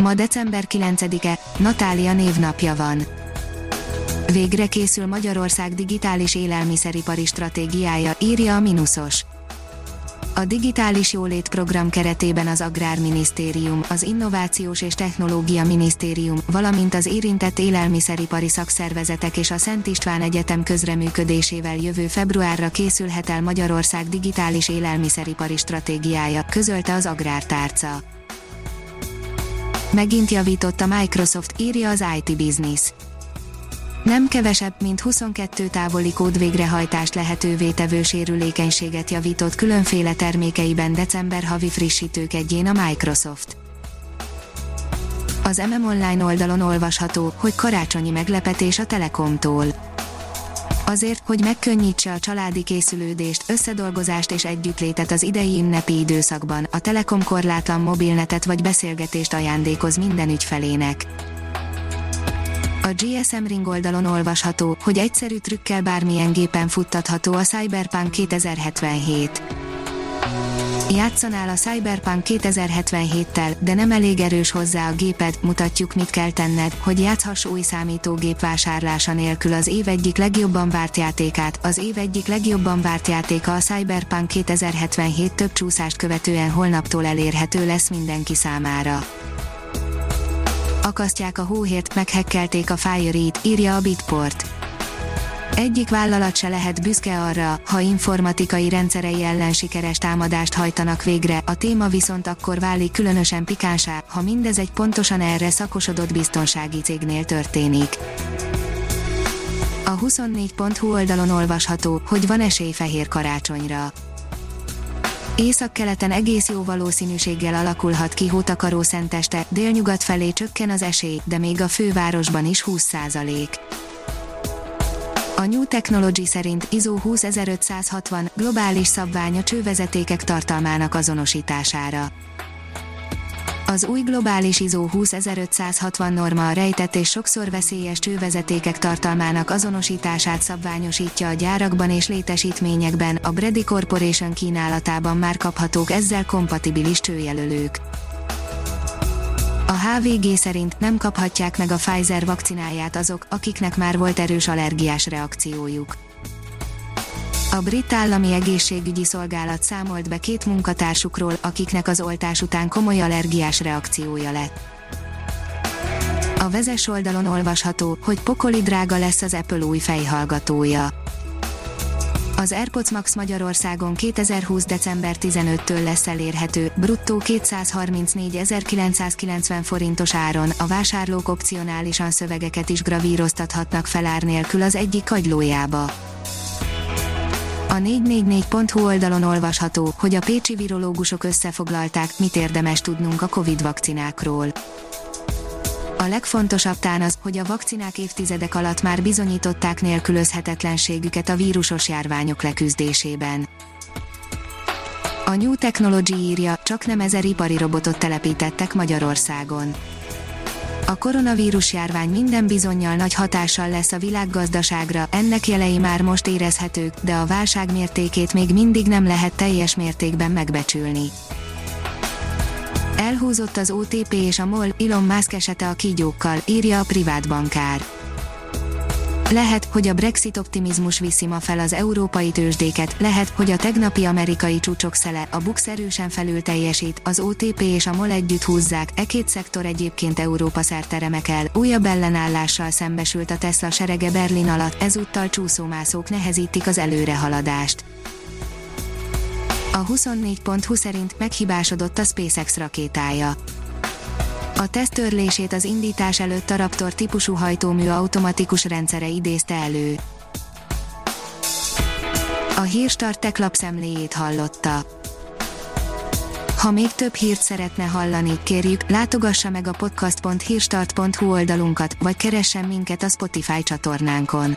Ma december 9-e, Natália névnapja van. Végre készül Magyarország digitális élelmiszeripari stratégiája, írja a Minusos. A Digitális Jólét Program keretében az Agrárminisztérium, az Innovációs és Technológia Minisztérium, valamint az érintett élelmiszeripari szakszervezetek és a Szent István Egyetem közreműködésével jövő februárra készülhet el Magyarország digitális élelmiszeripari stratégiája, közölte az Agrártárca. Megint javított a Microsoft, írja az IT Business. Nem kevesebb, mint 22 távoli kód végrehajtást lehetővé tevő sérülékenységet javított különféle termékeiben december havi frissítők egyén a Microsoft. Az MM Online oldalon olvasható, hogy karácsonyi meglepetés a Telekomtól. Azért, hogy megkönnyítse a családi készülődést, összedolgozást és együttlétet az idei ünnepi időszakban, a Telekom korlátlan mobilnetet vagy beszélgetést ajándékoz minden ügyfelének. A GSM Ring oldalon olvasható, hogy egyszerű trükkel bármilyen gépen futtatható a Cyberpunk 2077. Játszanál a Cyberpunk 2077-tel, de nem elég erős hozzá a géped, mutatjuk mit kell tenned, hogy játszhass új számítógép vásárlása nélkül az év egyik legjobban várt játékát. Az év egyik legjobban várt játéka a Cyberpunk 2077 több csúszást követően holnaptól elérhető lesz mindenki számára. Akasztják a hóhért, meghekkelték a Fire-it, írja a Bitport egyik vállalat se lehet büszke arra, ha informatikai rendszerei ellen sikeres támadást hajtanak végre, a téma viszont akkor válik különösen pikánsá, ha mindez egy pontosan erre szakosodott biztonsági cégnél történik. A 24.hu oldalon olvasható, hogy van esély fehér karácsonyra. Északkeleten egész jó valószínűséggel alakulhat ki hótakaró szenteste, délnyugat felé csökken az esély, de még a fővárosban is 20 százalék. A New Technology szerint ISO 20560 globális szabvány a csővezetékek tartalmának azonosítására. Az új globális ISO 20560 norma a rejtett és sokszor veszélyes csővezetékek tartalmának azonosítását szabványosítja a gyárakban és létesítményekben, a Brady Corporation kínálatában már kaphatók ezzel kompatibilis csőjelölők. A HVG szerint nem kaphatják meg a Pfizer vakcináját azok, akiknek már volt erős allergiás reakciójuk. A brit állami egészségügyi szolgálat számolt be két munkatársukról, akiknek az oltás után komoly allergiás reakciója lett. A vezes oldalon olvasható, hogy pokoli drága lesz az Apple új fejhallgatója. Az AirPods Max Magyarországon 2020. december 15-től lesz elérhető, bruttó 234.990 forintos áron, a vásárlók opcionálisan szövegeket is gravíroztathatnak felár nélkül az egyik kagylójába. A 444.hu oldalon olvasható, hogy a pécsi virológusok összefoglalták, mit érdemes tudnunk a Covid vakcinákról. A legfontosabb tán az, hogy a vakcinák évtizedek alatt már bizonyították nélkülözhetetlenségüket a vírusos járványok leküzdésében. A New Technology írja, csak nem ezer ipari robotot telepítettek Magyarországon. A koronavírus járvány minden bizonyal nagy hatással lesz a világgazdaságra, ennek jelei már most érezhetők, de a válság mértékét még mindig nem lehet teljes mértékben megbecsülni. Elhúzott az OTP és a MOL, Elon Musk esete a kígyókkal, írja a privát bankár. Lehet, hogy a Brexit optimizmus viszi ma fel az európai tőzsdéket, lehet, hogy a tegnapi amerikai csúcsok szele, a Bux erősen felül teljesít, az OTP és a MOL együtt húzzák, e két szektor egyébként Európa szerte remekel, újabb ellenállással szembesült a Tesla serege Berlin alatt, ezúttal csúszómászók nehezítik az előrehaladást. A 24.20 szerint meghibásodott a SpaceX rakétája. A teszt törlését az indítás előtt a Raptor típusú hajtómű automatikus rendszere idézte elő. A hírstart tech lapszemléjét hallotta. Ha még több hírt szeretne hallani, kérjük, látogassa meg a podcast.hírstart.hu oldalunkat, vagy keressen minket a Spotify csatornánkon.